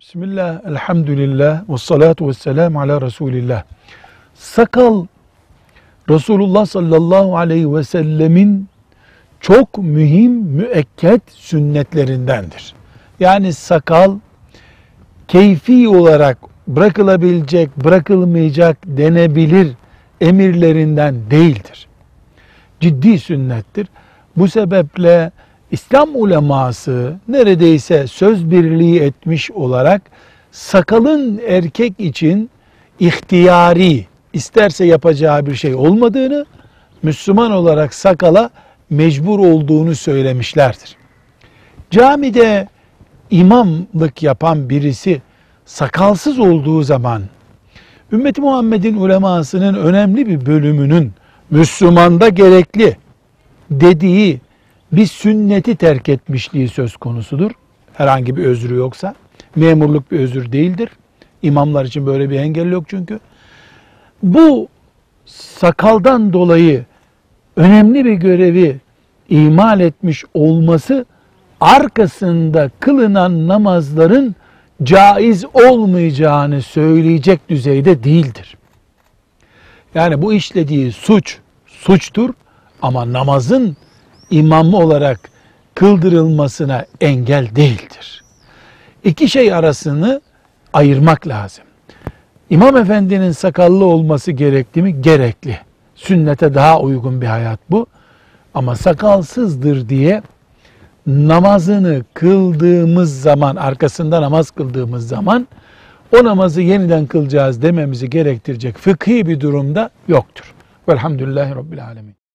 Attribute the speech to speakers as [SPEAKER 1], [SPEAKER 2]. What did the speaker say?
[SPEAKER 1] Bismillah, elhamdülillah, ve salatu ve selamu ala Resulillah. Sakal, Resulullah sallallahu aleyhi ve sellemin çok mühim müekket sünnetlerindendir. Yani sakal, keyfi olarak bırakılabilecek, bırakılmayacak denebilir emirlerinden değildir. Ciddi sünnettir. Bu sebeple İslam uleması neredeyse söz birliği etmiş olarak sakalın erkek için ihtiyari, isterse yapacağı bir şey olmadığını, Müslüman olarak sakala mecbur olduğunu söylemişlerdir. Camide imamlık yapan birisi sakalsız olduğu zaman ümmeti Muhammed'in ulemasının önemli bir bölümünün Müslümanda gerekli dediği bir sünneti terk etmişliği söz konusudur. Herhangi bir özrü yoksa. Memurluk bir özür değildir. İmamlar için böyle bir engel yok çünkü. Bu sakaldan dolayı önemli bir görevi imal etmiş olması arkasında kılınan namazların caiz olmayacağını söyleyecek düzeyde değildir. Yani bu işlediği suç suçtur ama namazın imamı olarak kıldırılmasına engel değildir. İki şey arasını ayırmak lazım. İmam efendinin sakallı olması gerekli mi? Gerekli. Sünnete daha uygun bir hayat bu. Ama sakalsızdır diye namazını kıldığımız zaman, arkasında namaz kıldığımız zaman o namazı yeniden kılacağız dememizi gerektirecek fıkhi bir durumda yoktur. Velhamdülillahi Rabbil Alemin.